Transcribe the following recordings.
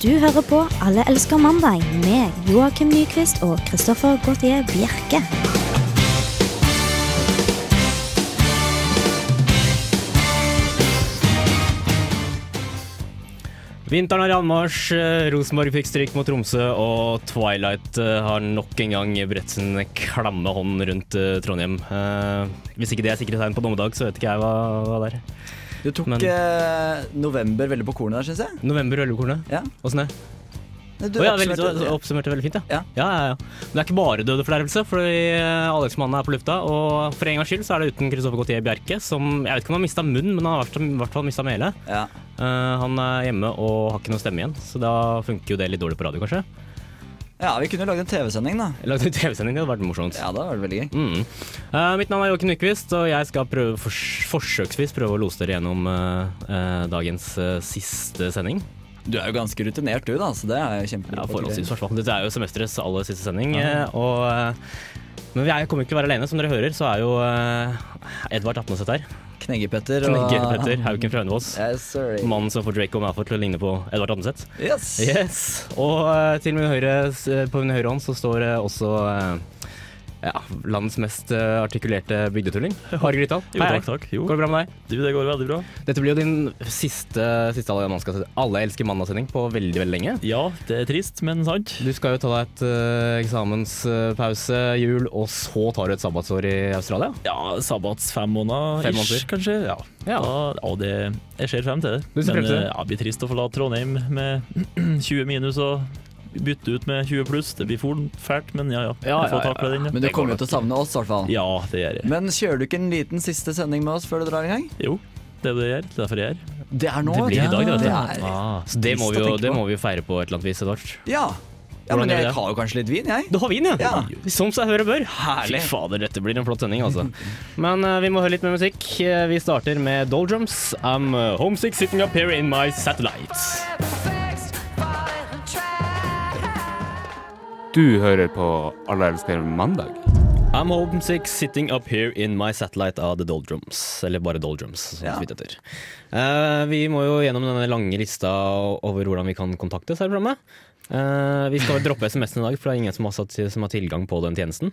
Du hører på Alle elsker mandag med Joakim Nyquist og Christoffer Gautier Bjerke. Vinteren er i anmarsj, Rosenborg fikk stryk mot Tromsø, og Twilight eh, har nok en gang bredt sin klamme hånd rundt eh, Trondheim. Eh, hvis ikke det er sikre tegn på dommedag, så vet ikke jeg hva, hva det er. Du tok Men- eh, november veldig på kornet der, syns jeg. November veldig på Ja. Åssen det? Du oh, ja, veldig, oppsummerte- du oppsummerte veldig fint, ja. Ja. Ja, ja, ja. Men det er ikke bare døde fordervelse, for Alex Mannen er på lufta. Og for en gangs skyld så er det uten Kristoffer Gautier Bjerke, som Jeg vet ikke om han har mista munnen, men han har i hvert fall- mista mele. Ja. Eh, han er hjemme og har ikke noe stemme igjen, så da funker jo det litt dårlig på radio, kanskje. Ja, vi kunne lagd en TV-sending, da. Jeg lagde en TV-sending, det hadde vært morsomt. Ja, det vært veldig gøy. Mm. Uh, mitt navn er Joakim Nyquist, og jeg skal prøve, fors forsøksvis prøve å lose dere gjennom uh, dagens uh, siste sending. Du er jo ganske rutinert, du, da, så det er jo Ja, kjempebra. forholdsvis, i hvert fall. Dette er jo semesterets aller siste sending. Ja. og, men jeg kommer ikke til å være alene. Som dere hører, så er jo Edvard Atneseth her. Kneggepetter og Knegge-Petter Hauken fra Hønefoss. Yes. Mannen som får Draco Malfoy til å ligne på Edvard Andeseth. Yes. Yes. Og eh, til min høyre, på min høyre hånd så står det også eh, ja, landets mest eh, artikulerte bygdetulling. Jo, Hei, hei. takk, takk. Jo. Går det bra med deg? Du, det går veldig bra. Dette blir jo din siste, siste alle, skal alle elsker mandag-sending på veldig veldig lenge. Ja, det er trist, men sant. Du skal jo ta deg et uh, eksamenspause, jul, og så tar du et sabbatsår i Australia. Ja, sabbats fem måneder, Fem ish, kanskje. Ja. Ja. Da, ja det, jeg ser frem til det. Du ser frem men til det? eh, ja, det blir trist å forlate Trondheim med 20 minus og bytte ut med 20 pluss. Det blir for fælt, men ja ja. Ja, ja, ja, den. Men du kommer jo til å savne oss, i hvert fall. Ja, det gjør jeg. Men kjører du ikke en liten siste sending med oss før du drar i gang? Jo, det er det jeg gjør. Det er derfor jeg gjør. Det er nå. Det blir i dag, det, det er, Ah. Så det må, vi jo, det må vi jo feire på et eller annet vis, Edvard. Ja. ja, men jeg har jo kanskje litt vin, jeg. Du har vin, ja? Ja. Som seg høre bør. Herlig. Fy fader, dette blir en flott sending, altså. Men uh, vi må høre litt mer musikk. Eh, Vi starter med Doldrums. I'm eh, homesick sitting up here in my satellites. Du hører på Alle elsker mandag. I'm homesick sitting up here in my satellite av The Doldrums. Eller bare Doldrums, som Ja. Eh, vi må jo gjennom denne lange lista over hvordan vi kan kontaktes her i programmet. Eh, vi skal droppe SMS-en i dag, for det er ingen som har, satt, som har tilgang på den tjenesten.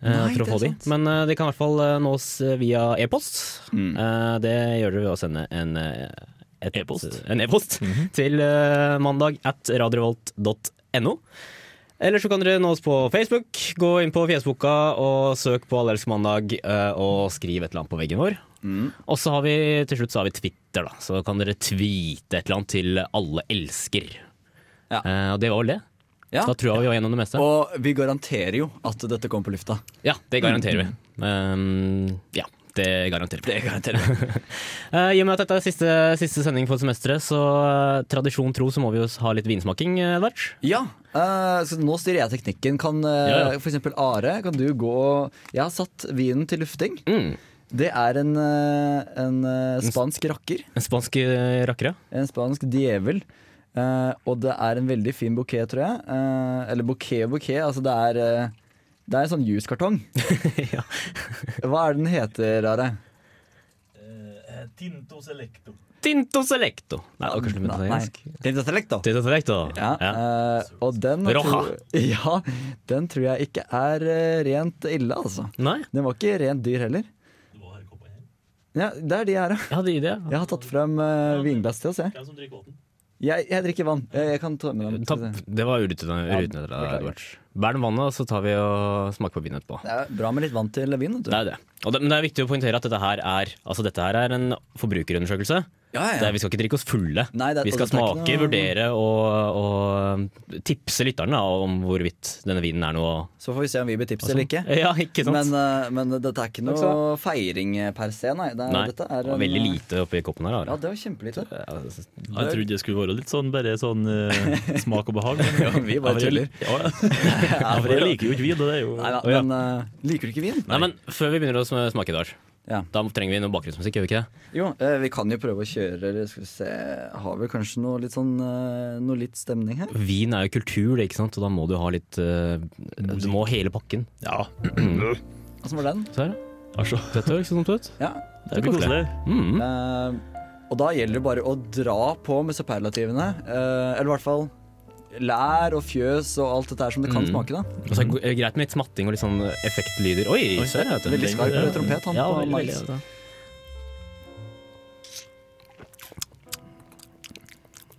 Uh, Nei, er de. Men uh, de kan i hvert fall nås via e-post. Mm. Eh, det gjør dere ved å sende en et- E-post. En e-post til eh, mandag at radiorevolt.no. Eller så kan dere nå oss på Facebook. Gå inn på Fjesboka og søk på Allelsk mandag, eh, og skriv et eller annet på veggen vår. Mm. Og så har vi til slutt så har vi Twitter, da. Så kan dere tweete et eller annet til Alle elsker. Ja. Eh, og det var vel det. Ja. Da tror jeg vi var gjennom det meste. Og vi garanterer jo at dette kommer på lufta. Ja, det garanterer vi. Um, ja, det garanterer vi. Det garanterer vi. Eh, I og med at dette er siste, siste sending for semesteret, så uh, tradisjon tro så må vi jo ha litt vinsmaking, uh, Edvard. Ja, uh, så nå styrer jeg teknikken. Kan uh, Ja, ja. eksempel Are, kan du gå Jeg har satt vinen til lufting. Mm. Det er en, eh, en eh, spansk rakker. En spansk rakker, ja. En spansk djevel. Eh, og det er en veldig fin bukett, tror jeg. Eh, eller bukett og bukett. Altså det er eh, Det er en sånn juskartong. ja. Hva er det den heter, Are? Tinto Selecto. Tinto Selecto. Nei, akkurat litt Nei. italiensk. Tinto Selecto. Tinto Selecto. Ja, Ja. Uh, og den Roja. tror, ja, den tror jeg ikke er eh, rent ille, altså. Nei, Den var ikke rent dyr heller. Ja, det er de her, ja. hadde idé. ja. Jeg har tatt frem uh, vinglass til oss, jeg. Hvem som drikker vann? jeg. Jeg drikker vann. Jeg, jeg kan ta med se. det var urutinert av. Edvard. Bær vannet, og så tar vi og smaker på vin etterpå. Det er bra med litt vann til vin. Det er det. Og det. Men det er viktig å poengtere at dette her er, altså dette her er en forbrukerundersøkelse. Ja, ja, Det er, vi skal ikke drikke oss fulle. Nei, det- vi skal smake, noe- vurdere og, og tipse lytterne da, om hvorvidt denne vinen er noe Så får vi se om vi blir tipset eller ikke. Ja, ikke sant? Men, eh, men dette er ikke Takk noe feiring eh, per se, nei. Det er, Nei, dette er en, veldig eh, lite oppi koppen her. Ja, det var kjempelite. Altså, Jeg trodde det skulle være litt sånn bare sånn uh, smak og behag. Ja, vi bare tuller. Ja, for jeg liker jo ikke vin. Det er jo Nei da, men uh, liker du ikke vin? Nei, men før vi begynner å smake smake, Edvard, Ja. da trenger vi noe bakgrunnsmusikk, gjør vi ikke det? Jo, eh, vi kan jo prøve å kjøre eller skal vi se Har vi kanskje noe litt sånn eh, Noe litt stemning her? Vin er jo kultur, ikke sant? og da må du ha litt eh, Du må ha hele pakken. Ja. Åssen var den? Se her, ja. Altså, Dette høres ikke så dumt ut. Ja. det er koselig. Mm. Eh, og da gjelder det bare å dra på med superlativene. eh, eller i hvert fall lær og fjøs og alt dette her som det kan Mm. smake. da Og så er det greit med litt smatting og litt sånn effektlyder. Oi, Oi, her, vet du. Veldig skarp Ja. trompet han Ja, på veldig, veldig, veldig,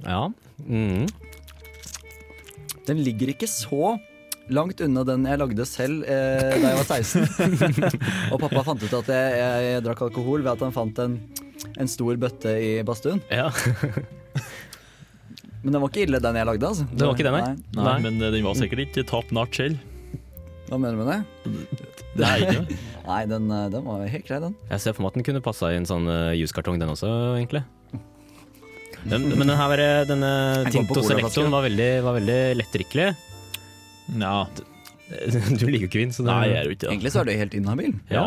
Ja. Mm. Den ligger ikke så langt unna den jeg lagde selv eh, da jeg var 16. og pappa fant ut at jeg, jeg drakk alkohol ved at han fant en, en stor bøtte i badstuen. ja. Men den var ikke ille, den jeg lagde. altså Den var ikke den, nei? Nei, Nei. men eh, den var sikkert ikke top notch selv. Hva mener du med det? Det ikke. Nei, den, eh, den var helt grei, den. Jeg ser for meg at den kunne passa i en sånn uh, juskartong, den også, egentlig. Den, men den her, var, denne Tinto. Selectoen var veldig, var veldig lettdrikkelig. Ja. Du liker jo ikke vin, så det Nei, jeg er jo ikke det. Egentlig så er du helt inhabil. Ja.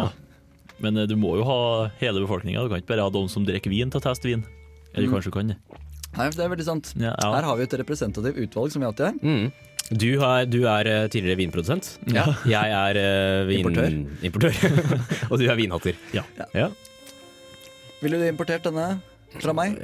Men du må jo ha hele befolkninga. Du kan ikke bare ha de som drikker vin til å teste vin. Eller Mm. kanskje kan det. Nei, det er veldig sant. Ja, Her har vi et representativt utvalg som vi alltid er. Mm. Du, har, du er eh, tidligere vinprodusent. Ja. Jeg er uh, vinimportør. Importør. Importør. Og du er vinhatter. Ja. ja. Ville du importert denne fra meg?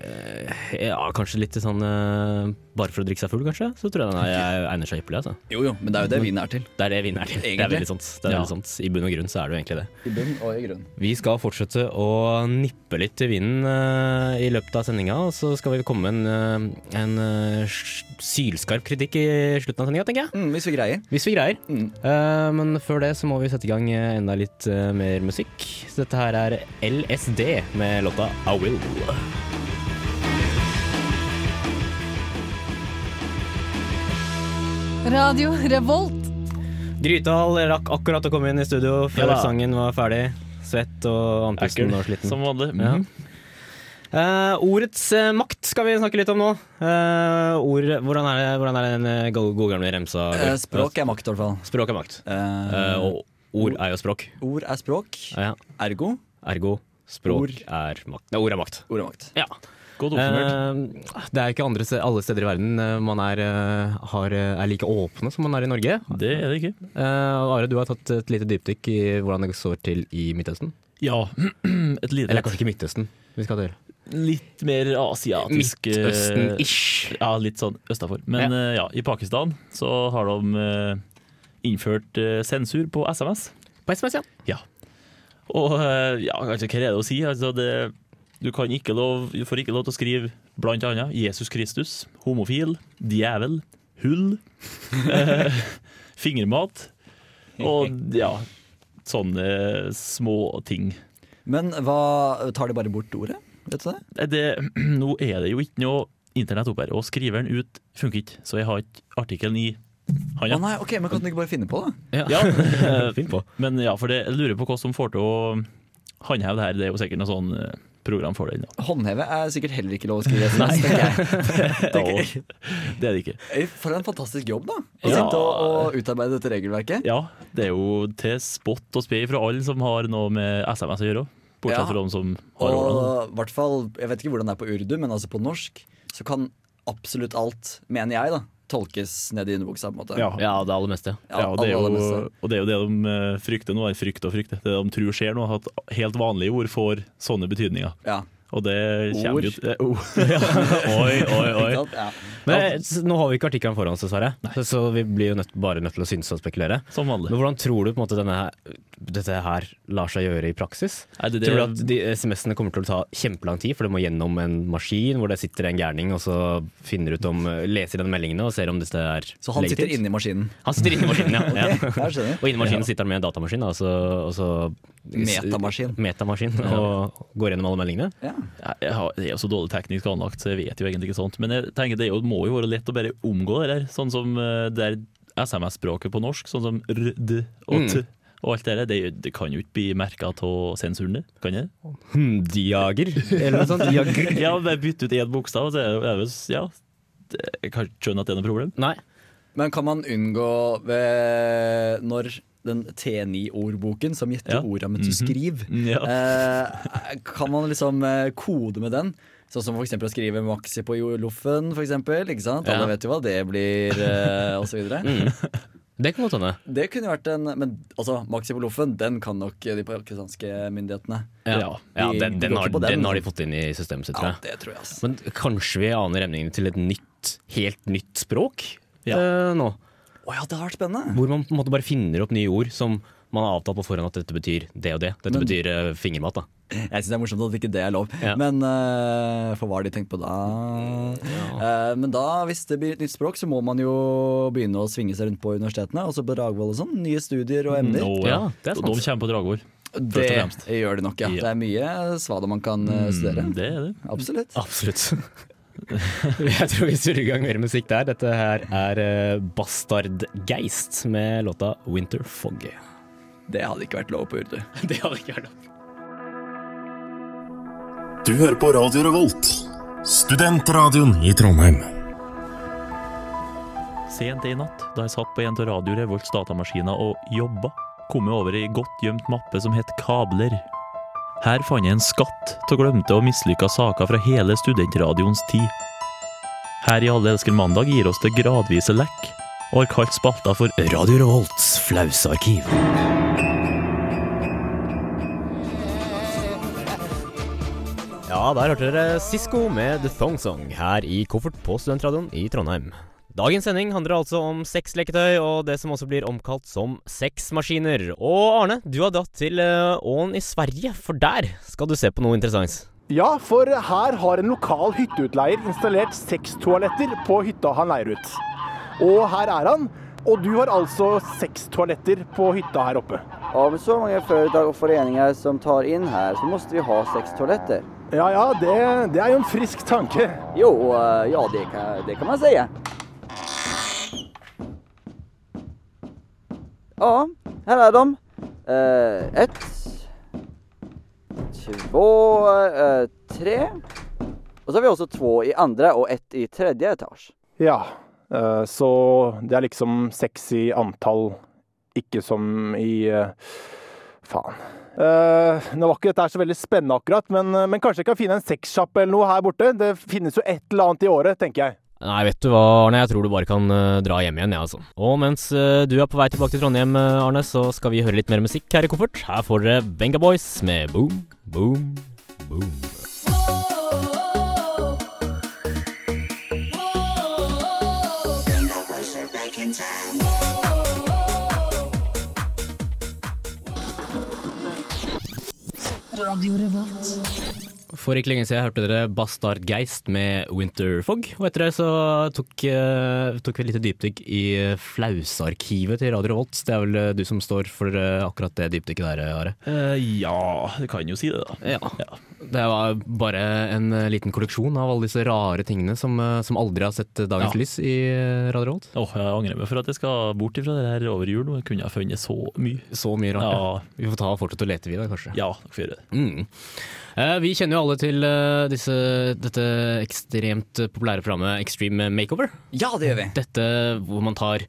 Ja, kanskje litt sånn eh, Bare for å drikke seg full, kanskje. Så tror jeg den er, egner seg ypperlig. Altså. Jo jo, men det er jo det vinen er til. Det er det vinen er til. Det er veldig sant. Det er Ja. veldig sant. I bunn og grunn så er det jo egentlig det. I bunn og i grunn. Vi skal fortsette å nippe litt til vinen uh, i løpet av sendinga, og så skal vi komme med en, uh, en uh, sylskarp kritikk i slutten av sendinga, tenker jeg. Mm, hvis vi greier. Hvis vi greier. Mm. Eh, men før det så må vi sette i gang eh, enda litt eh, mer musikk. Så dette her er LSD med låta I Will. Radio Revolt. Grytdal rakk akkurat å komme inn i studio før Ja sangen var ferdig. Svett og andpusten og sliten. Som vanlig. Ja. Eh, ordets uh, makt skal vi snakke litt om nå. Uh, ord, hvordan, er det, hvordan er det den gode, gamle remsa? Språk er makt, i hvert fall. Språk er makt. Og ord er jo språk. ord er språk. Ja. Ergo Ergo språk Ord. er makt. Nei, ord er makt. ord er makt. Ja. Godt oppsummert. Eh, det er ikke andre, alle steder i verden eh, man er, eh, har, er like åpne som man er i Norge. det er det ikke. Are, du har tatt et lite dypdykk i hvordan det står til i Midtøsten. Ja, et lite Eller kanskje ikke Midtøsten. Vi skal til Litt mer asiatisk Midtøsten-ish. Ja, litt sånn østafor. Men eh, ja, i Pakistan så har de innført sensur på SMS. På SMS, ja. Og eh, ja, altså, hva er det å si? Altså, det, du, kan ikke lov, får ikke lov til å skrive blant annet Jesus Kristus, homofil, djevel, hull, eh, fingermat og ja, sånne små ting. Men hva Tar de bare bort ordet? Vet du det? Det, nå er det jo ikke noe internett oppe her, og skriveren ut funker ikke, så jeg har ikke artikkelen i Å handa. nei, ok, men kan du ikke bare finne på det? Ja, ja. Finn på. men ja, for det, jeg lurer på hva som får til å håndheve det her. Det er jo sikkert noe sånn eh, program for det. Håndheve er sikkert heller ikke lov å skrive SMS. Og, det er det ikke. For en fantastisk jobb, da. Å Ja. sitte og, og utarbeide dette regelverket. Ja, det er jo til spott og spe fra alle som har noe med SMS å gjøre. Bortsett Ja. fra de som har Og hvert fall, jeg vet ikke hvordan det er på urdu, men altså på norsk så kan absolutt alt, mener jeg, da, tolkes ned i underbuksa, på en måte. Ja. Ja, det aller meste. Ja, Ja, og, det er jo, og det er jo det de eh, frykter nå. er Frykt og frykt. Det de tror skjer nå, at helt vanlige ord får sånne betydninger. Ja. Og det kommer jo eh, oh. Oi, oi, oi. Ja. Men eh, nå har vi ikke artikkelen foran oss, dessverre. Så, vi blir jo nødt, bare nødt til å synse og spekulere. Som vanlig. Men hvordan tror du på en måte denne, dette her lar seg gjøre i praksis? Nei, det, Tror du at de SMS-ene kommer til å ta kjempelang tid, for det må gjennom en maskin hvor det sitter en gærning og så finner ut om, leser den meldingene og ser om dette er Så han sitter legitimt? inni maskinen. Han sitter inni maskinen, ja. okay, ja. Og inni maskinen sitter han med en datamaskin, og så, og så Metamaskin. Metamaskin, og går gjennom alle meldingene. Ja. Jeg, har, jeg er så dårlig teknisk anlagt, så jeg vet jo egentlig ikke sånt. Men jeg tenker det jo, må jo være lett å bare omgå det der. Sånn som eh, det er SMS-språket på norsk, sånn som r, d og t. Og alt det der, det, kan jo ikke bli merka av sensuren, det? Kan det? Hmm, diager, eller noe sånt. Diager. Ja, bare bytte ut én bokstav, så er det ja, Jeg kan ikke skjønne at det er noe problem. Nei. Men kan man unngå ved når den T9-ordboken som gjetter Ja. orda mens du skriver. Mm -hmm. Ja. eh, kan man liksom eh, kode med den? Sånn som for eksempel å skrive maxi på loffen, for eksempel. Ikke sant? Ja. Alle vet jo hva det blir, eh, videre. Mm. Det kan godt hende. Det kunne vært en Men altså, maxi på loffen, den kan nok de pakistanske myndighetene. Ja, Ja. ja den, den, har, den, den har de fått inn i systemet sitt, tror Ja, jeg. det tror jeg, altså. Men kanskje vi aner emningene til et nytt, helt nytt språk? Ja. eh, nå. Å ja, det har vært spennende. Hvor man på en måte bare finner opp nye ord som man har avtalt på forhånd at dette betyr det og det. Dette Men- betyr uh, fingermat, da. Jeg syns det er morsomt at ikke det er lov. Ja. Men uh, for hva har de tenkt på da? Eh, men da, hvis det blir et nytt språk, så må man jo begynne å svinge seg rundt på universitetene. Altså på Dragvoll og sånn. Nye studier og emner. Nå, Ja, det er Og sant. De kommer på Dragvoll. det og gjør de nok, ja. Ja. Det er mye svada man kan studere. Mm, det er det. Absolutt. Absolutt. Jeg tror vi surrer i gang mer musikk der. Dette her er Bastardgeist Bastard Geist med låta Winter Foggy'. Det hadde ikke vært lov på urdu. Det hadde ikke vært lov. Du hører på Radio Revolt, studentradioen i Trondheim. Sent i natt, da jeg satt på en av Radio Revolts datamaskiner og jobba, kom jeg over ei godt gjemt mappe som het Kabler. Her fant jeg en skatt av glemte og mislykka saker fra hele studentradioens tid. Her i Alle elsker mandag gir oss det gradvise lekk, og har kalt spalta for Radio Revolts flausarkiv. Ja, der hørte dere Sisko med The Thong Song her i Koffert på Studentradioen i Trondheim. Dagens sending handler altså om sexleketøy og det som også blir omkalt som sexmaskiner. Og Arne, du har dratt til eh, Ån i Sverige, for der skal du se på noe interessant. Ja, for her har en lokal hytteutleier installert seks toaletter på hytta han leier ut. Og her er han. Og du har altså seks toaletter på hytta her oppe. Av så mange foretak og foreninger som tar inn her, så måtte vi ha seks toaletter. Ja, ja, det, det er jo en frisk tanke. Jo, eh, ja det kan, det kan man säga. Ja, här är de. Eh, ett, två, eh, tre. Och så har vi också två i andra och ett i tredje etage. Ja, eh, så det er liksom sex i antall, ikke som i eh, Faen. Eh, nå var ikke dette så veldig spennende akkurat, men, eh, men kanskje jeg kan finne en sexsjappe eller noe her borte? Det finnes jo et eller annet i året, tenker jeg. Nei, vet du hva, Arne, jeg tror du bare kan uh, dra hjem igjen, ja, altså. Og mens uh, du er på vei tilbake til Trondheim, uh, Arne, så skal vi høre litt mer musikk her i Koffert. Her får dere Venga Boys med Boom, Boom, Boom. For ikke lenge siden hørte dere Bastard Geist med Winterfog. Og etter det så tok, uh, tok vi et lite dypdykk i Flausarkivet til Radio Volt. Det er vel eh, du som står for eh, akkurat det dypdykket der, Are? Uh, Ja, det kan jo si det, da. Ja. Det var bare en eh, liten kolleksjon av alle disse rare tingene som, eh, som aldri har sett dagens Ja. lys i eh, Radio Revolt. Åh, jeg angrer meg for at jeg skal bort ifra det her over jul. Jeg kunne ha funnet så mye. Så mye rart. Ja, Ja. Vi får ta og fortsette å lete, vi da, kanskje. ja dere får gjøre det. Mm. Eh, vi kjenner jo alle til eh, disse, dette ekstremt populære programmet Extreme Makeover. Ja, det gjør vi. Dette hvor man tar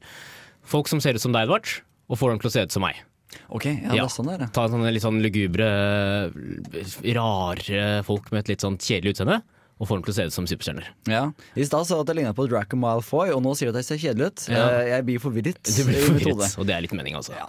folk som ser ut som deg, Edvard, og får dem til å se ut som meg. Ok, ja, det er sånn det er. ja. Ta sånne litt sånn lugubre, rare folk med et litt sånn kjedelig utseende, og får dem til å se ut som superstjerner. Ja. I stad sa at jeg ligna på Draco Malfoy, og nå sier du at jeg ser kjedelig ut. Ja. Eh, Jeg blir forvirret. Du blir forvirret, og det er litt mening, altså. Ja.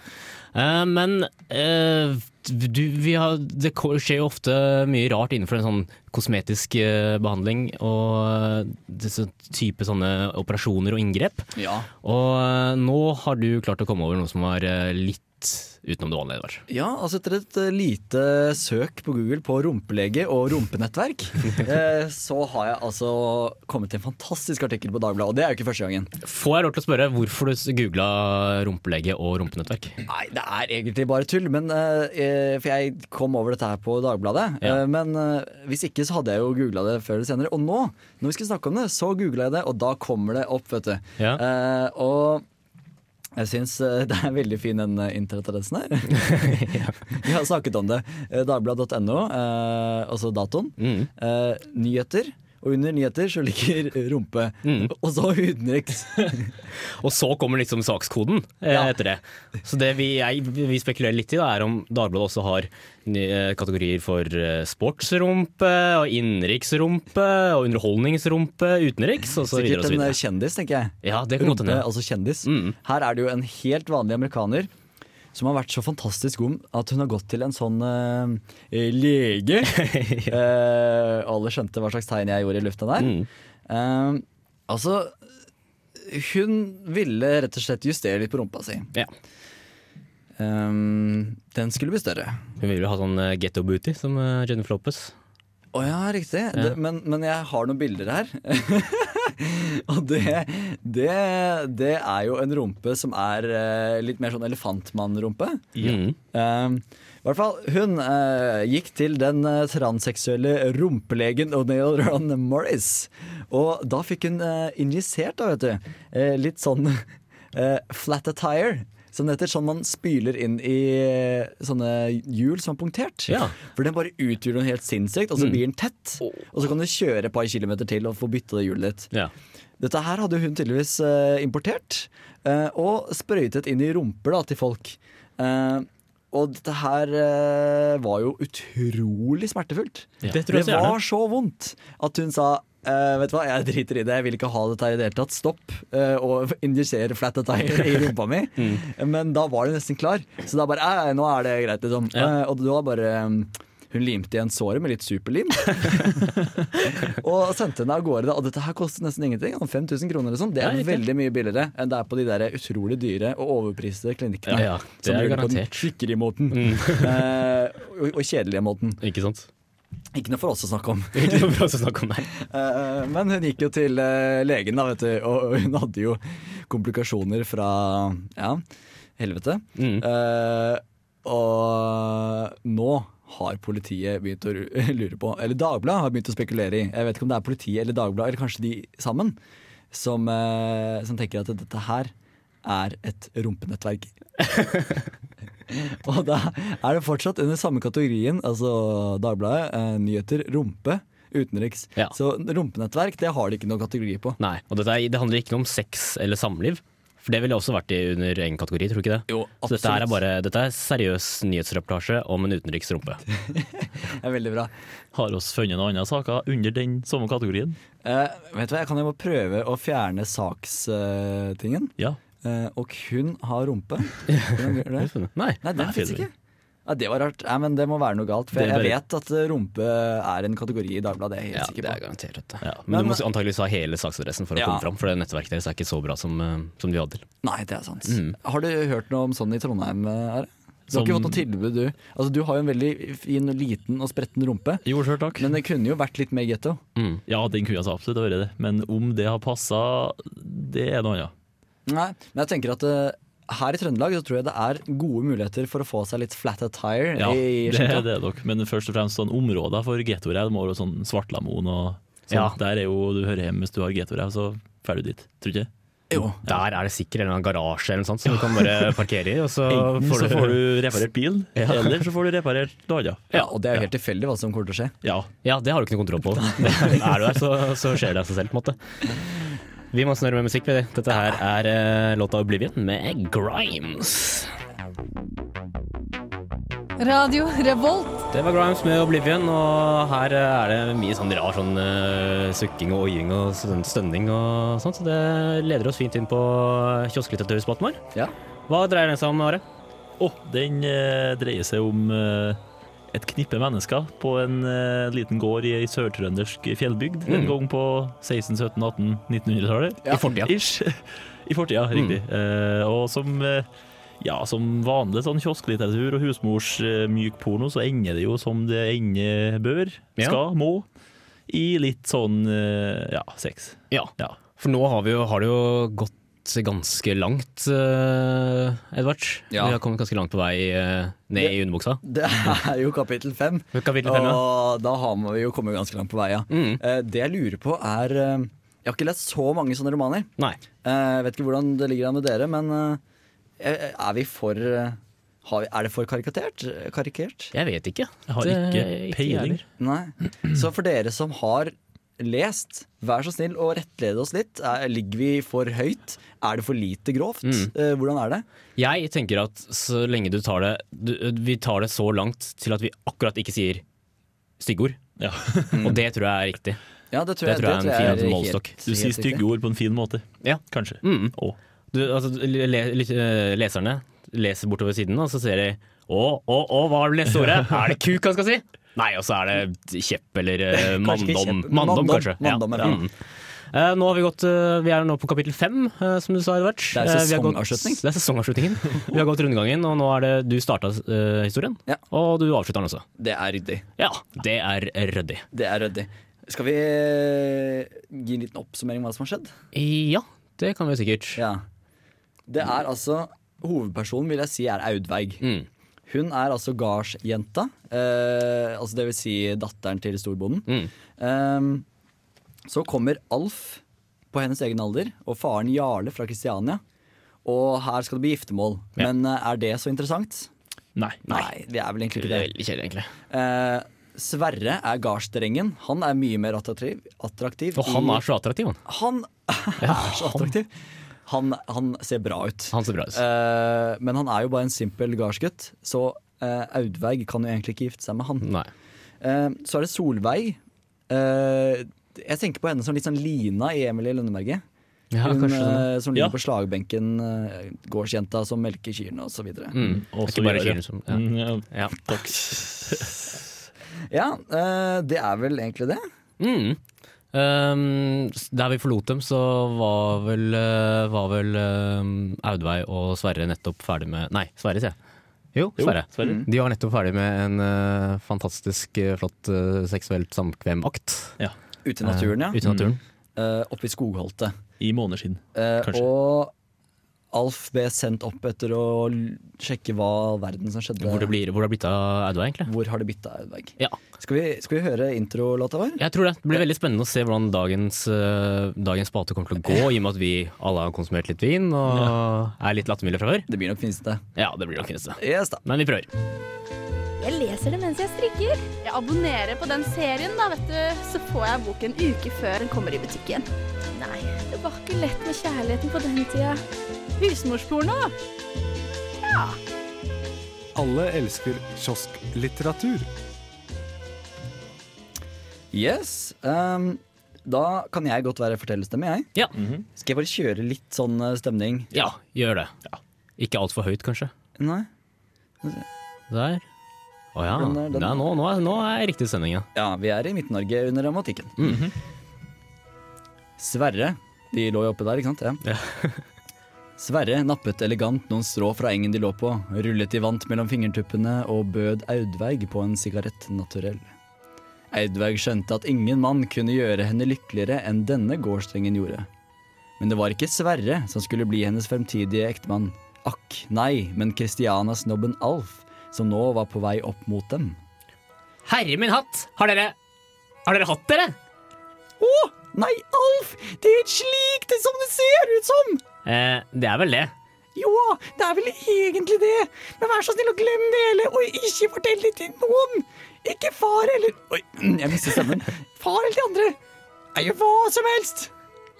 Uh, men uh, du, vi har, det skjer jo ofte mye rart innenfor en sånn kosmetisk uh, behandling og eh, disse type sånne operasjoner og inngrep. Ja. Og eh, nå har du klart å komme over noe som var eh, litt utenom det vanlige. Var. Ja, altså etter et eh, lite søk på Google på rumpelege og rumpenettverk, eh, så har jeg altså kommet til en fantastisk artikkel på Dagbladet, og det er jo ikke første gangen. Får jeg lov til å spørre hvorfor du googla rumpelege og rumpenettverk? Nei, det er egentlig bare tull, men eh, For jeg kom over dette her på Dagbladet. Ja. Men hvis ikke så hadde jeg jo googla det før eller senere. Og nå, når vi skal snakke om det, så googla jeg det, og da kommer det opp, vet du. Ja. Og jeg syns eh, det er veldig fin den internettadressen internetadressen her. Vi har snakket om det. Eh, Dagbladet.no, eh, altså datoen. Mm. Eh, nyheter. Og under nyheter så ligger rumpe. Mm. Og så utenriks. Og så kommer liksom sakskoden eh, Ja. etter det. Så det vi, jeg, vi spekulerer litt i, da, er om Dagbladet også har nye kategorier for eh, sportsrumpe og innenriksrumpe og underholdningsrumpe utenriks videre Sikkert en eh, kjendis, tenker jeg. Ja, det kan godt Rumpe, hende. altså kjendis. Mm. Her er det jo en helt vanlig amerikaner som har vært så fantastisk god at hun har gått til en sånn uh, lege. uh, alle skjønte hva slags tegn jeg gjorde i lufta der. Mm. Uh, altså hun ville rett og slett justere litt på rumpa si. Ja. Um, den skulle bli større. Hun ville ha sånn ghetto booty som Jennifer Lopez. Å ja, riktig. Det, men, men jeg har noen bilder her. og det, det, det er jo en rumpe som er eh, litt mer sånn elefantmann-rumpe. Mm. Um, I hvert fall, hun eh, gikk til den eh, transseksuelle rumpelegen O'Neill Ron Morris. Og da fikk hun eh, injisert, da, vet du, eh, litt sånn eh, flat attire. Som det heter, sånn man spyler inn i eh, sånne hjul som er punktert. Ja. For den bare utgjør noe helt sinnssykt, og så blir den tett. Og så kan du kjøre et par kilometer til og få bytta det hjulet ditt. Ja. Dette her hadde hun tydeligvis eh, importert, eh, og sprøytet inn i rumper da, til folk. Og dette her var jo utrolig smertefullt. Det tror jeg det var så vondt at hun sa eh, vet du hva, jeg driter i det, jeg vil ikke ha dette her i det hele tatt. Stopp uh, og injisere flat attire i rumpa mi. Mm. Men da var det nesten klar. Så da bare eh, nå er det greit, liksom. Ja. Uh, og da bare um, hun limte igjen såret med litt superlim. og sendte henne av gårde. Og dette her koster nesten ingenting. 5000 kroner eller sånn. Det er Nei, veldig mye billigere enn det er på de der utrolig dyre og overpriste klinikkene. Ja, ja, det som er gjør det på den garantert. Mm. og, og kjedelige måten. Ikke sant? Ikke noe for oss å snakke om. Ikke noe bra å snakke om der. Eh, men hun gikk jo til eh, legen, da, vet du, og hun hadde jo komplikasjoner fra ja, helvete. Mm. Eh, og nå har politiet begynt å lure på Eller Dagbladet har begynt å spekulere i. Jeg vet ikke om det er politiet eller Dagbladet, eller kanskje de sammen, som, eh, som tenker at dette her er et rumpenettverk. og da er det fortsatt under samme kategorien, altså Dagbladet, eh, nyheter, rumpe, utenriks. Ja. Så rumpenettverk, det har de ikke noen kategori på. Nei, og dette, er- det handler ikke om sex eller samliv. For det ville også vært i under egen kategori, tror du ikke det? Jo, Så dette er absolutt. bare Dette er seriøs nyhetsreportasje om en utenriks rumpe. Det er veldig bra. Har oss funnet noen andre saker under den samme kategorien? Eh, vet du hva, Jeg kan jo bare prøve å fjerne sakstingen. Ja. Eh, og kun har rumpe. Nei. Nei, den fins ikke. Ja, det var rart. Nei, men det må være noe galt. For jeg vet at eh, rumpe er en kategori i Dagbladet. Det er jeg helt Ja, sikker det er garantert. Ja. Men, Men- du må antakeligvis ha hele saksadressen for å Ja. komme fram, for det nettverket deres er ikke så bra som, eh, som de hadde. Nei, det er sant. Mm. Har du hørt noe om sånn i Trondheim, eh, Are? Du har ikke fått noe tilbud, du. Altså, du har jo en veldig fin, liten og spretten rumpe. Jo, selv takk. Men det kunne jo vært litt mer getto. Mm. Ja, den kunne altså absolutt vært det. Men om det har passa, det er noe annet. Nei, men jeg tenker at uh, her i Trøndelag så tror jeg det er gode muligheter for å få seg litt flat attire Ja, i det er det nok. Men først og fremst sånn områder for gettorev. Det må være sånn Svartlamoen og sånn. Ja. Der er jo du hører hjemme hvis du har gettorev, så drar du dit. Tror du ikke? Jo. Der er det sikkert en eller annen garasje eller noe sånt som du kan bare parkere i, og så Enten får så du får du reparert bil, Ja. eller så får du reparert annet. Ja, og det er jo helt tilfeldig hva som kommer til å skje. Ja. Ja, det har du ikke noe kontroll på. Er du der, så, så skjer det av seg selv, på en måte. Vi må snøre med musikk, vi. Dette her er eh, låta 'Oblivion' med Grimes. Radio Revolt. Det var Grimes med 'Oblivion', og her eh, er det mye sånn rar sånn uh, sukking og oiing og sånn stønning og sånt, så det leder oss fint inn på kiosklitteraturspalten vår. Ja. Hva dreier den seg om, Are? Å, den uh, dreier seg om eh, et knippe mennesker på en uh, liten gård i ei sørtrøndersk fjellbygd en Mm. gang på 16-, 17-, 18-, 1900-tallet. I fortida. Ish. I fortida, riktig. Uh, og som uh, ja, som vanlig sånn kiosklitteratur og husmors myk porno, så ender det jo som det ende bør, Ja. skal, må, i litt sånn ja, sex. Ja. Ja. For nå har, vi jo, har det jo gått ganske langt, uh, Edvard. Ja. Vi har kommet ganske langt på vei uh, ned i underbuksa. Det er jo kapittel fem, Kapittel fem, ja. og da har vi jo kommet ganske langt på vei. Ja. Mm. Uh, Det jeg lurer på er Jeg har ikke lest så mange sånne romaner. Nei. Eh, Jeg vet ikke hvordan det ligger an med dere, men er vi for har vi, Er det for karikatert? Karikert? Jeg vet ikke. Jeg har Det- ikke peiling. Nei. Så for dere som har lest, vær så snill og rettlede oss litt. Er, ligger vi for høyt? Er det for lite grovt? Mm. Eh, hvordan er det? Jeg tenker at så lenge du tar det du, Vi tar det så langt til at vi akkurat ikke sier styggord. Ja. Og det tror jeg er riktig. Ja, det tror Det jeg, tror jeg er en fin målestokk. Du sier stygge ord på en fin måte. Ja. Kanskje. Mm. Å. Du, altså, le, le, eh, leserne leser bortover siden, og så ser de Å, å, å, hva har du lest ordet? Er det kuk han skal si? Nei, og så er det kjepp eller eh, manndom. Manndom, kanskje. manndom, ja. Mm. Uh, nå har vi gått uh, Vi er nå på kapittel fem, uh, som du sa, Edvard. Det er sesongavslutning. gått- Det er sesongavslutningen. vi har gått rundgangen, og nå er det du starta eh, historien, Ja. og du avslutter den også. Det er ryddig. Ja, det er ryddig. Det er ryddig. Skal vi eh, gi en liten oppsummering av hva som har skjedd? Ja, det kan vi sikkert. Ja. Det er altså Hovedpersonen vil jeg si er Audveig. Mm. Hun er altså gardsjenta. Eh, altså det vil si datteren til storbonden. Mm. Eh, så kommer Alf på hennes egen alder og faren Jarle fra Kristiania. Og her skal det bli giftermål. Ja. Men eh, er det så interessant? Nei. Nei, det er vel egentlig ikke det. veldig kjedelig, egentlig. Eh, Sverre er gardsdrengen. Han er mye mer attraktiv. attraktiv Og han er så attraktiv, han. han er så attraktiv. Han, han ser bra ut. Han ser bra ut. Uh, men han er jo bare en simpel gardsgutt, så uh, Audveig kan jo egentlig ikke gifte seg med han. Nei. Eh, så er det Solveig. Eh, jeg tenker på henne som litt sånn Lina i Emilie Lønneberget. Ja, Hun sånn. som ligger Ja. på slagbenken, uh, gårdsjenta som melker kyrne osv. videre Mm. Og Ikke bare kyrne som ja. Mm, ja. ja. Takk. Ja, eh, det er vel egentlig det. Mm. Um, der vi forlot dem, så var vel, eh, var vel um, Audveig og Sverre nettopp ferdig med Nei, Sverre, sier jeg. Jo, Jo, Sverre. Sverre. De var nettopp ferdig med en uh, fantastisk eh, flott uh, seksuelt samkvemakt. Ute i naturen, ja. Ute i naturen. Eh, oppe i skogholtet. I måneskinn. Eh, Kanskje. og Alf ble sendt opp etter å sjekke hva verden som skjedde. Hvor, det blir, hvor det har blitt av Audveig, egentlig. Hvor har det blitt av Audveig? Ja. Skal vi, skal vi høre introlåta vår? Jeg tror det. Det blir veldig spennende å se hvordan dagens, uh, dagens spate kommer til å gå, i og med at vi alle har konsumert litt vin og er litt lattermilde fra før. Det blir nok fineste. Ja, det blir nok fineste. Yes da. Men vi prøver. Jeg leser det mens jeg strikker. Jeg abonnerer på den serien, da, vet du. Så får jeg boken en uke før den kommer i butikken. Nei, det var ikke lett med kjærligheten på den tida. Husmorsporno. Ja. Alle elsker kiosklitteratur. Yes. Um, da kan jeg godt være fortellerstemme, jeg. Ja. Skal jeg bare kjøre litt sånn eh, stemning? Ja, gjør det. Ikke altfor høyt, kanskje. Nei? Der. Å ja. Den den- Nei, nå, nå, er, nå er riktig stemning, ja. Ja, vi er i Midt-Norge under dramatikken. Mhm. Sverre. De lå jo oppe der, ikke sant? Ja. Sverre nappet elegant noen strå fra engen de lå på, rullet i vant mellom fingertuppene og bød Audveig på en sigarett naturell. Audveig skjønte at ingen mann kunne gjøre henne lykkeligere enn denne gårdstrengen gjorde. Men det var ikke Sverre som skulle bli hennes fremtidige ektemann. Akk, nei, men Christiana-snobben Alf, som nå var på vei opp mot dem. Herre min hatt! Har dere Har dere hatt dere? Å, nei, Alf! Det er ikke slik det som det ser ut som! Eh, det er vel det. Jo, det er vel egentlig det. Men vær så snill å glemme det hele, og ikke fortell det til noen. Ikke far eller Oi, jeg mistet stemmen. Far eller de andre. Jeg gjør hva som helst.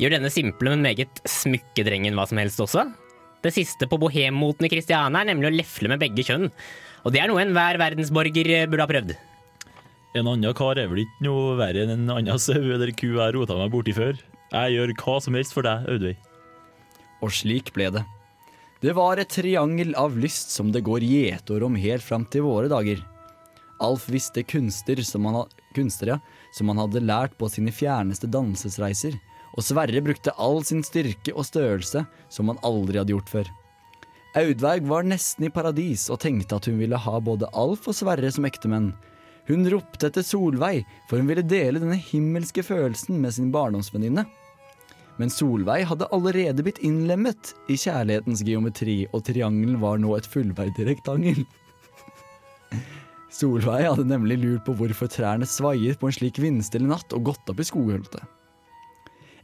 Gjør denne simple, men meget smykkedrengen hva som helst også? Det siste på bohemmoten i Kristiania er nemlig å lefle med begge kjønn. Og det er noe enhver verdensborger burde ha prøvd. En annen kar er vel ikke noe verre enn en annen sau eller ku jeg rota meg borti før. Jeg gjør hva som helst for deg, Audveig. Og slik ble det. Det var et triangel av lyst som det går gjetord om helt fram til våre dager. Alf visste kunster som han, ha- kunster, ja, som han hadde lært på sine fjerneste dannelsesreiser, og Sverre brukte all sin styrke og størrelse som han aldri hadde gjort før. Audveig var nesten i paradis og tenkte at hun ville ha både Alf og Sverre som ektemenn. Hun ropte etter Solveig, for hun ville dele denne himmelske følelsen med sin barndomsvenninne. Men Solveig hadde allerede blitt innlemmet i kjærlighetens geometri, og triangelen var nå et fullverdig rektangel. Solveig hadde nemlig lurt på hvorfor trærne svaier på en slik vindstille natt og gått opp i skogholtet.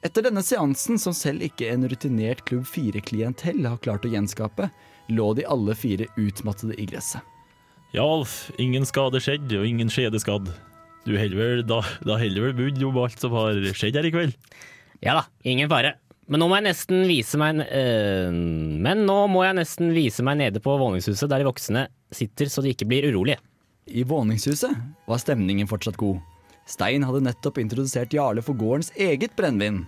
Etter denne seansen, som selv ikke en rutinert Klubb 4-klientell har klart å gjenskape, lå de alle fire utmattede i gresset. Ja, Alf, ingen skade skjedd, og ingen skjede skadd. Du heller vel, da, da heller vel bud om alt som har skjedd her i kveld. Ja da, ingen fare. Men nå må jeg nesten vise meg øh, Men nå må jeg nesten vise meg nede på våningshuset der de voksne sitter så de ikke blir urolige. I våningshuset var stemningen fortsatt god. Stein hadde nettopp introdusert Jarle for gårdens eget brennevin.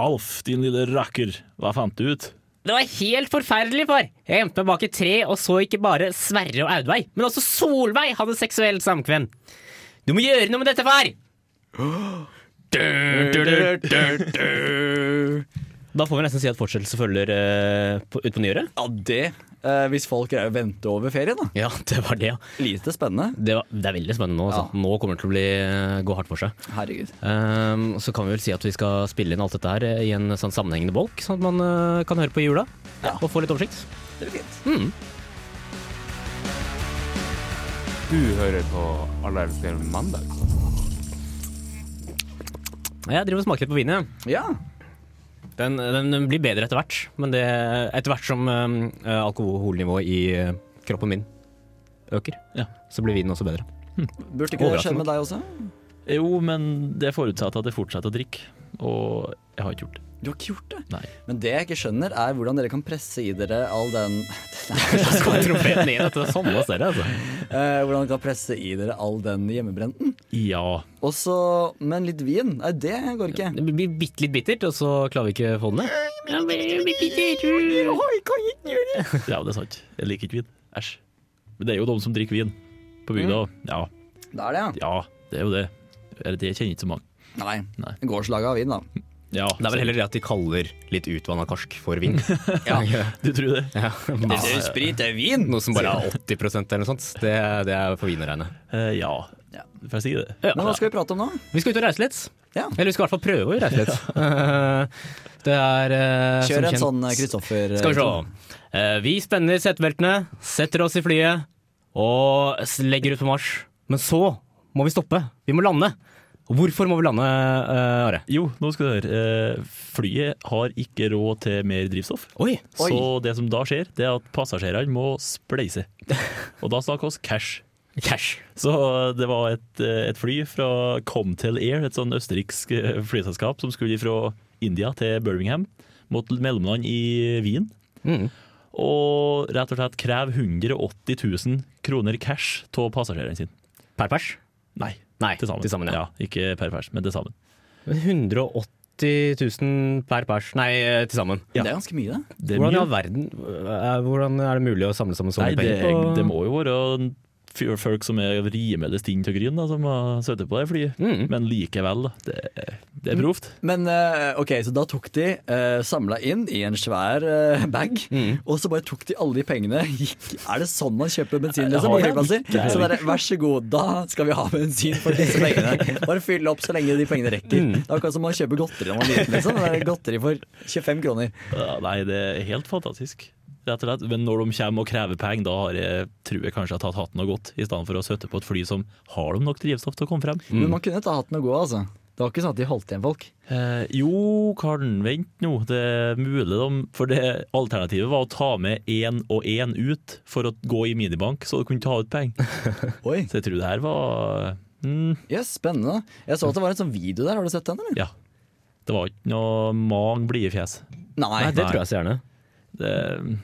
Alf, din lille rakker, hva fant du ut? Det var helt forferdelig, far! Jeg gjemte meg bak et tre og så ikke bare Sverre og Audveig, men også Solveig hadde seksuelt samkvem. Du må gjøre noe med dette, far! Du, du, Da får vi nesten si at fortsettelse følger uh, på, ut på nyåret. Ja, det. Uh, hvis folk greier å vente over ferien, da. Ja, det var det, ja. Lite spennende. Det, var, det er veldig spennende nå. Ja. Nå kommer det til å bli, gå hardt for seg. Herregud. Ehm, så kan vi vel si at vi skal spille inn alt dette her i en sånn sammenhengende bolk, sånn at man uh, kan høre på i jula og få litt oversikt. Det blir fint. Mm. Du hører på Alle elsker mandag. Jeg driver og smaker litt på vinen. jeg. Ja. Den, den blir bedre etter hvert, men det, etter hvert som eh, alkoholnivået i eh, kroppen min øker, så blir vinen også bedre. Burde ikke det skje med deg også? Jo, men det forutsetter at jeg fortsetter å drikke, og jeg har ikke gjort det. Du har ikke gjort det? Nei. Men det jeg ikke skjønner, er hvordan dere kan presse i dere all den Trompeten sånn altså. Eh, hvordan dere kan presse i dere all den hjemmebrenten. Ja. Og så Men litt vin? Nei, det går ikke. Det blir bitte litt bittert, og så klarer vi ikke å få den ned. Ja, det er sant. Jeg liker ikke vin. Æsj. Men det er jo de som drikker vin på bygda. Ja. Det er det, ja. ja, det er jo det. Eller det kjenner ikke så mange. Nei. Gårdslaget av vin, da. Ja, Det er vel heller det at de kaller litt utvanna karsk for vin. Ja. Du tror det? Ja. Det er jo sprit, det er vin! Noe som bare er 80% eller noe sånt. Det, det er for vin å regne. Uh, ja. Får jeg si det? Men hva skal vi prate om nå? Vi skal ut og reise litt. Ja. Eller vi skal i hvert fall prøve å reise litt. Eh, det er uh, Kjør som en kjent- sånn eh, Kristoffer. Skal vi se. Uh, vi spenner setebeltene, setter oss i flyet og legger ut på marsj. Men så må vi stoppe. Vi må lande. Hvorfor må vi lande, uh, Are? Jo, nå skal du høre. Uh, flyet har ikke råd til mer drivstoff. Oi. Så det som da skjer, det er at passasjerene må spleise. Og da snakker vi cash. Cash. Så det var et, eh, et fly fra Comtel Air, et sånn østerriksk eh, flyselskap som skulle fra India til Birmingham. Måtte mellomland i Wien. Mm. Og rett og slett kreve 180 000 kroner cash av passasjerene sine. Per pers? Nei, Nei, til sammen. til sammen, ja. Ikke per pers, men til sammen. 180 000 per pers. Nei, eh, til sammen. Det er ganske mye, det. Det er Hvordan mye. verden eh, Hvordan er det mulig å samle sammen så mye det, penger? på- det må jo være folk som er rimelig stinn til gryn, da, som har sittet på det flyet. Mm. Men likevel, da. Det, det er proft. Men eh, ok, så da tok de uh, samla inn i en svær eh, bag, Mm. og så bare tok de alle de pengene. Gikk, er det sånn man kjøper bensin liksom, på det. flyplasser? Det er Så bare, vær så god, da skal vi ha bensin for disse pengene. Bare fyll opp så lenge de pengene rekker. Mm. Det er akkurat som å kjøpe godteri når man er liten. Liksom. Er godteri for 25 kroner. Ja, nei, det er helt fantastisk. Rett og slett. Men når de kommer og krever penger, da har jeg, tror jeg kanskje jeg har tatt hatten og gått, i stedet for å sitte på et fly som har de nok drivstoff til å komme frem. Men man kunne ta hatten og gå, altså. Det var ikke sånn at de holdt igjen folk. Eh, jo, Karen, vent nå. Det er mulig de For det alternativet var å ta med én og én ut for å gå i minibank, så du kunne ta ut penger. Så jeg tror det her var mm, Yes, spennende. Jeg så at det var en sånn video der. Har du sett den, eller? Ja. Det var ikke noe mang blide fjes. Nei. Nei, det tror jeg så gjerne. Det,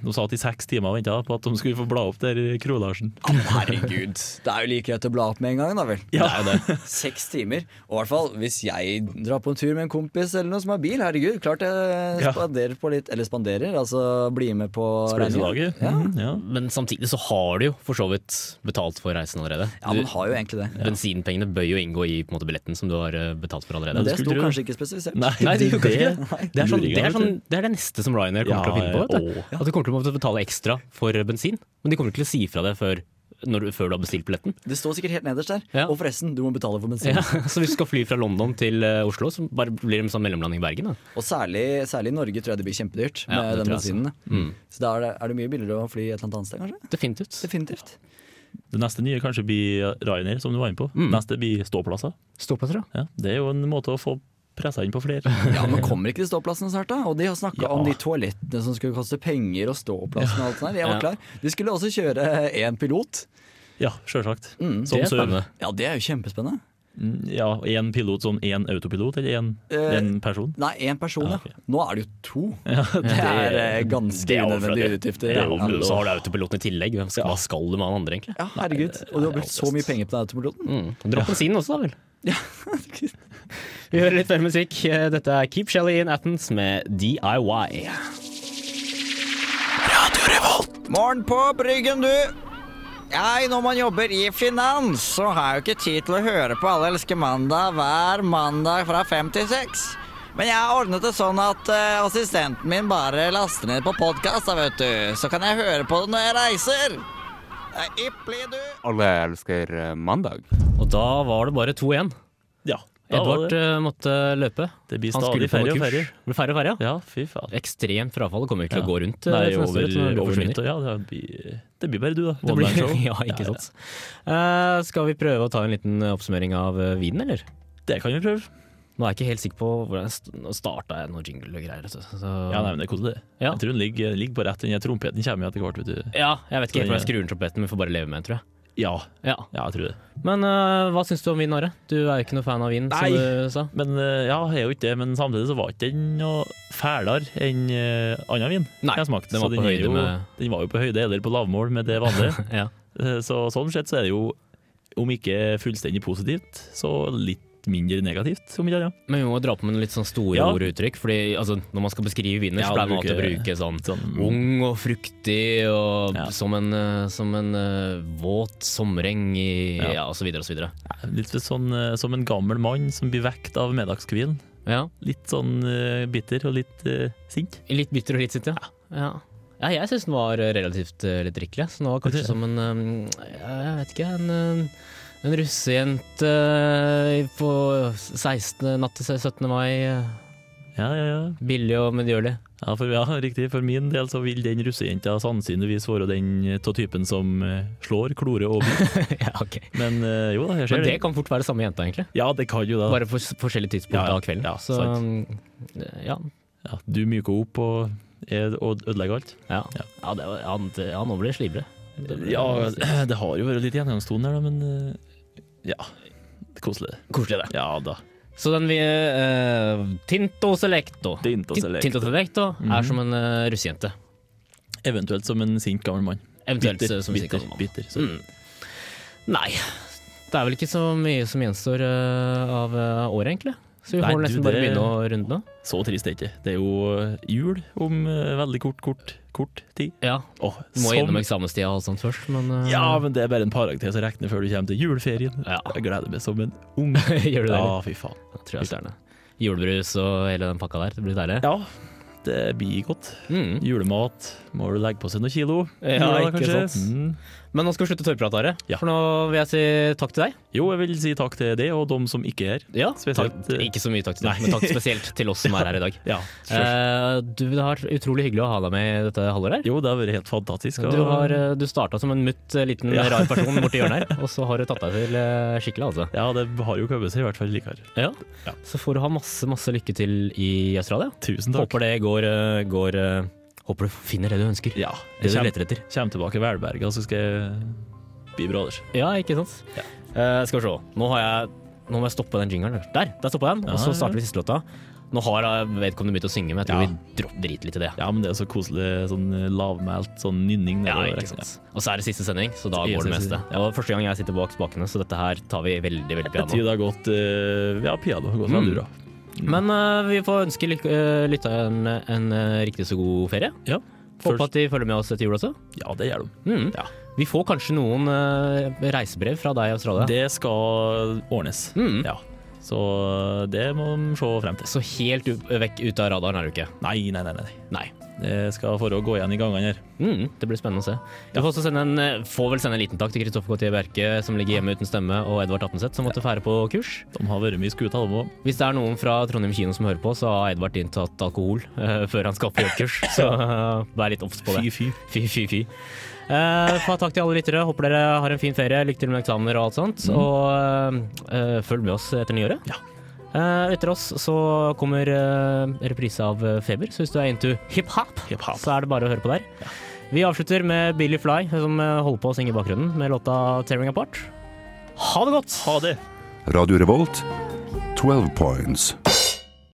de satt i seks timer og venta på at de skulle få bla opp der Krolarsen. Herregud. Det er jo like greit å bla opp med en gang, da vel. Ja. Det er jo det. Seks timer. Og i hvert fall hvis jeg drar på en tur med en kompis eller noen som har bil, herregud. Klart jeg Ja. spanderer på litt Eller spanderer, altså blir med på Spleiselaget. Ja. Mm, ja. Men samtidig så har du jo for så vidt betalt for reisen allerede. ja, man har jo egentlig det. Bensinpengene bør jo inngå i på en måte, billetten som du har eh, betalt for allerede. Men det skulle sto kanskje ikke spesifisert. Nei, Nei, det gjør kanskje ikke det. Det er, sånn, det, er sånn, det er det neste som Ryanair kommer til å finne på. At du kommer til å måtte betale ekstra for bensin. Men de kommer ikke til å si fra det før, når du, før du har bestilt billetten. Det står sikkert helt nederst der. Ja. Og forresten, du må betale for bensin. Ja, så hvis du skal fly fra London til eh, Oslo, så bare blir det en sånn mellomlanding i Bergen. Da. Og særlig, særlig i Norge tror jeg det blir kjempedyrt med ja, den bensinen. Så, Mm. Så da er det, er det mye billigere å fly et eller annet annet sted, kanskje? Definitivt. Definitivt. Det neste nye kanskje blir Ryanair, som du var inne på. Mm. Neste blir ståplasser. Ståplasser. Ja, det er jo en måte å få pressa inn på flere. Ja, men kommer ikke de ståplassene snart, da? Og de har snakka Ja. om de toalettene som skulle koste penger, og ståplassene og alt sånt. Jeg var Ja. klar. De skulle også kjøre én pilot. Ja, sjølsagt. Mm, Som det sør. Ja, det er jo kjempespennende. Mm, Ja, én pilot, sånn én autopilot, eller én Eh, en person? Nei, én person, Ja, Okay. Nå er det jo to. Ja, Det er eh, ganske det er unødvendige utgifter. Det er Ja. jo- Så har du autopiloten i tillegg. Hva skal, hva skal du med han andre, egentlig? Ja, herregud. Og du har brukt så mye penger på den autopiloten. Mm. Dropp bensinen også, da vel. Ja. Vi hører litt mer musikk. Dette er Keep Shelly in Athens med DIY. Radio Revolt. Morgen på Bryggen, du! Jeg, når man jobber i finans, så har jeg jo ikke tid til å høre på Alle elsker mandag hver mandag fra fem til seks. Men jeg har ordnet det sånn at uh, assistenten min bare laster ned på podkast, da, vet du. Så kan jeg høre på det når jeg reiser. Det er ypperlig, du. Alle elsker eh, mandag. Og da var det bare to igjen. Ja. Da Edvard eh, måtte løpe. Det blir stadig færre og færre. Færre og færre, ja. Fy faen. Ekstremt frafall. Det kommer ikke til å gå rundt. eh, Nei, over, år, over nyttår. Ja, det blir, det blir bare du, da. Det blir, ja, ikke sant. Uh, skal vi prøve å ta en liten oppsummering av vinen, eller? Det kan vi prøve. Nå er jeg ikke helt sikker på hvordan jeg starta noe jingle og greier. Så, så. Ja, nei, men det er koselig. Ja. Jeg tror den ligger, ligger på rett. Den trompeten kommer jo etter hvert, vet du. ja, jeg vet ikke helt hvordan jeg skrur den trompeten, men får bare leve med den, tror jeg. Ja, Ja. ja jeg tror det. Men uh, hva syns du om vin, Are? Du er jo ikke noe fan av vin, Nei. som du sa. Men uh, ja, jeg er jo ikke det, men samtidig så var ikke den noe fælere enn uh, annen vin Nei, jeg smakte. den var Så på er høyde jo, med- Den var jo på høyde eller på lavmål med det vanlige. Ja. Så sånn sett så er det jo, om ikke fullstendig positivt, så litt mindre negativt, om ikke annet. Men vi må dra på med noen litt sånn store Ja. ord og uttrykk. Fordi altså, Når man skal beskrive viner, Ja, så pleier man alltid å bruke sånn Sånn, ung og fruktig og Ja. som en, eh, som en uh, våt sommereng i Ja. ja. og så videre og så videre. Litt sånn uh, som en gammel mann som blir vekt av middagskvilen. Ja. Litt sånn uh, bitter og litt uh, sint. Litt bitter og litt sint, ja. ja. ja jeg syns den var relativt uh, litt drikkelig. Så den var kanskje som en Jeg vet ikke, en, en russejente eh, på 16. natt til 17. mai. eh, Ja, ja, ja. Billig og medgjørlig. Ja, for, ja, riktig. For min del så vil den russejenta sannsynligvis være den av typen som eh, slår, klorer og biter. ja, ok. Men eh, jo da, jeg ser Men det kan fort være samme jenta, egentlig. Ja, det kan jo da. Bare for forskjellige tidspunkt Ja, ja. av kvelden. Ja, så sant. ja. Ja, du myker opp og, og ødelegger alt. Ja. Ja, det ja, det, nå blir det slibere. Det Ja, det har jo vært litt gjennomstående her, da, men eh, ja. Koselig. Koselig, det. Ja da. Så den vi uh, Tinto Selecto. Tinto Tin- Selecto. Tinto Selecto Mhm. er som en uh, russejente. Eventuelt som en sint gammel mann. Eventuelt bitter, som bitter, mann. bitter. Så. Mm. Nei. Det er vel ikke så mye som gjenstår eh, av eh, året, egentlig. Så vi Nei, får du, nesten bare det- begynne å runde nå. Så trist er det ikke. Det er jo eh, jul om eh, veldig kort, kort, kort tid. Ja. Oh, Du må som- innom eksamenstida og sånt først, men uh... Ja, men det er bare en parakter som regner før du kommer til juleferien. Ja. Jeg gleder meg som en ung. Gjør du det? Ja, ah, fy faen. Jeg tror jeg stjerne. Julebrus og hele den pakka der. Det blir deilig. Ja, det blir godt. Mm. Julemat. Må du legge på seg noen kilo. Ja, Jula, ikke kanskje. sant. Mm. Men nå skal vi slutte tørrprat, Are. Ja. For nå vil jeg si takk til deg. Jo, jeg vil si takk til deg og de som ikke er her. Ja, Spesielt, takk, eh, Ikke så mye takk til deg, men takk spesielt til oss som er her i dag. Ja. Eh, du, det har vært utrolig hyggelig å ha deg med dette halvåret. her. Jo, det har vært helt fantastisk. og- Du, har, eh, du starta som en mutt eh, liten Ja. rar person borti hjørnet her, og så har du tatt deg til skikkelig, altså. Ja, det har jo kommet seg i hvert fall likere. Ja. Ja. Så får du ha masse, masse lykke til i Australia. Tusen takk. Håper det går, går Håper du finner det du ønsker. Ja, Det du leter etter. Kjem tilbake velberga, så skal jeg bli brothers. Ja, ikke sant? Ja. Uh, skal vi se. Nå har jeg Nå må jeg stoppe den jingeren. Der! Der stoppa den. Og Ja, så ja. starter vi siste låta. Nå har eh, vedkommende begynt å synge, men jeg tror Ja. vi dropper litt i det. Ja, men det er så koselig sånn eh, lavmælt sånn nynning. Ja, ikke sant. Og så er det siste sending, så da går det siste- Det var første gang jeg sitter bak spakene, så dette her tar vi veldig, veldig Jeg piano. Tida har gått Ja, piano har gått fra Mm. bra. Men uh, vi får ønske eh, lytteren en eh, riktig så god ferie. Ja. Håper at de følger med oss etter jul også. Ja, det gjør de. Mm. Ja. Vi får kanskje noen uh, reisebrev fra deg i Australia. Det skal ordnes. Mm. Ja. Så det må vi se frem til. Så helt vekk ut av radaren er du ikke? Nei, nei, nei. nei. Nei. Det skal for å gå igjen i gangene her. Mm, det blir spennende å se. Vi får, også sende en, eh, får vel sende en liten takk til Kristoffer Gautier Bjerke, som ligger hjemme uten stemme, og Edvard Appenseth, som måtte fære på kurs. De har vært mye skuta, de òg. Hvis det er noen fra Trondheim kino som hører på, så har Edvard inntatt alkohol uh, før han skal på jobbkurs, så uh, vær litt obs på det. Fy, fy. Fy, fy, fy. Uh, takk til alle lyttere. Håper dere har en fin ferie. Lykke til med eksamener og alt sånt. Mm. Og uh, følg med oss etter nyåret. Ja. Eh, etter oss så kommer eh, reprise av eh, Feber, så hvis du er into hiphop, Hip-hop. så er det bare å høre på der. Vi avslutter med Billy Fly, som holder på å synge i bakgrunnen, med låta 'Tearing Apart'. Ha det godt! Ha det! Radio Revolt, 12 points.